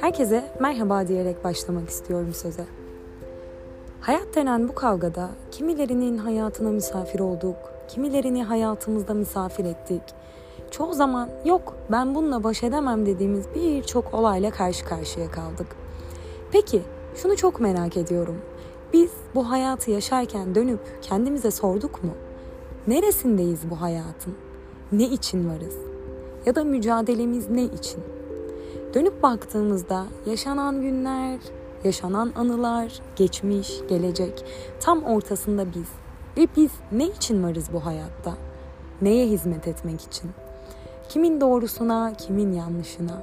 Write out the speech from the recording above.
Herkese merhaba diyerek başlamak istiyorum söze. Hayat denen bu kavgada kimilerinin hayatına misafir olduk, kimilerini hayatımızda misafir ettik. Çoğu zaman yok ben bununla baş edemem dediğimiz birçok olayla karşı karşıya kaldık. Peki şunu çok merak ediyorum. Biz bu hayatı yaşarken dönüp kendimize sorduk mu? Neresindeyiz bu hayatın? Ne için varız? Ya da mücadelemiz ne için? Dönüp baktığımızda yaşanan günler, yaşanan anılar, geçmiş, gelecek tam ortasında biz. Ve biz ne için varız bu hayatta? Neye hizmet etmek için? Kimin doğrusuna, kimin yanlışına?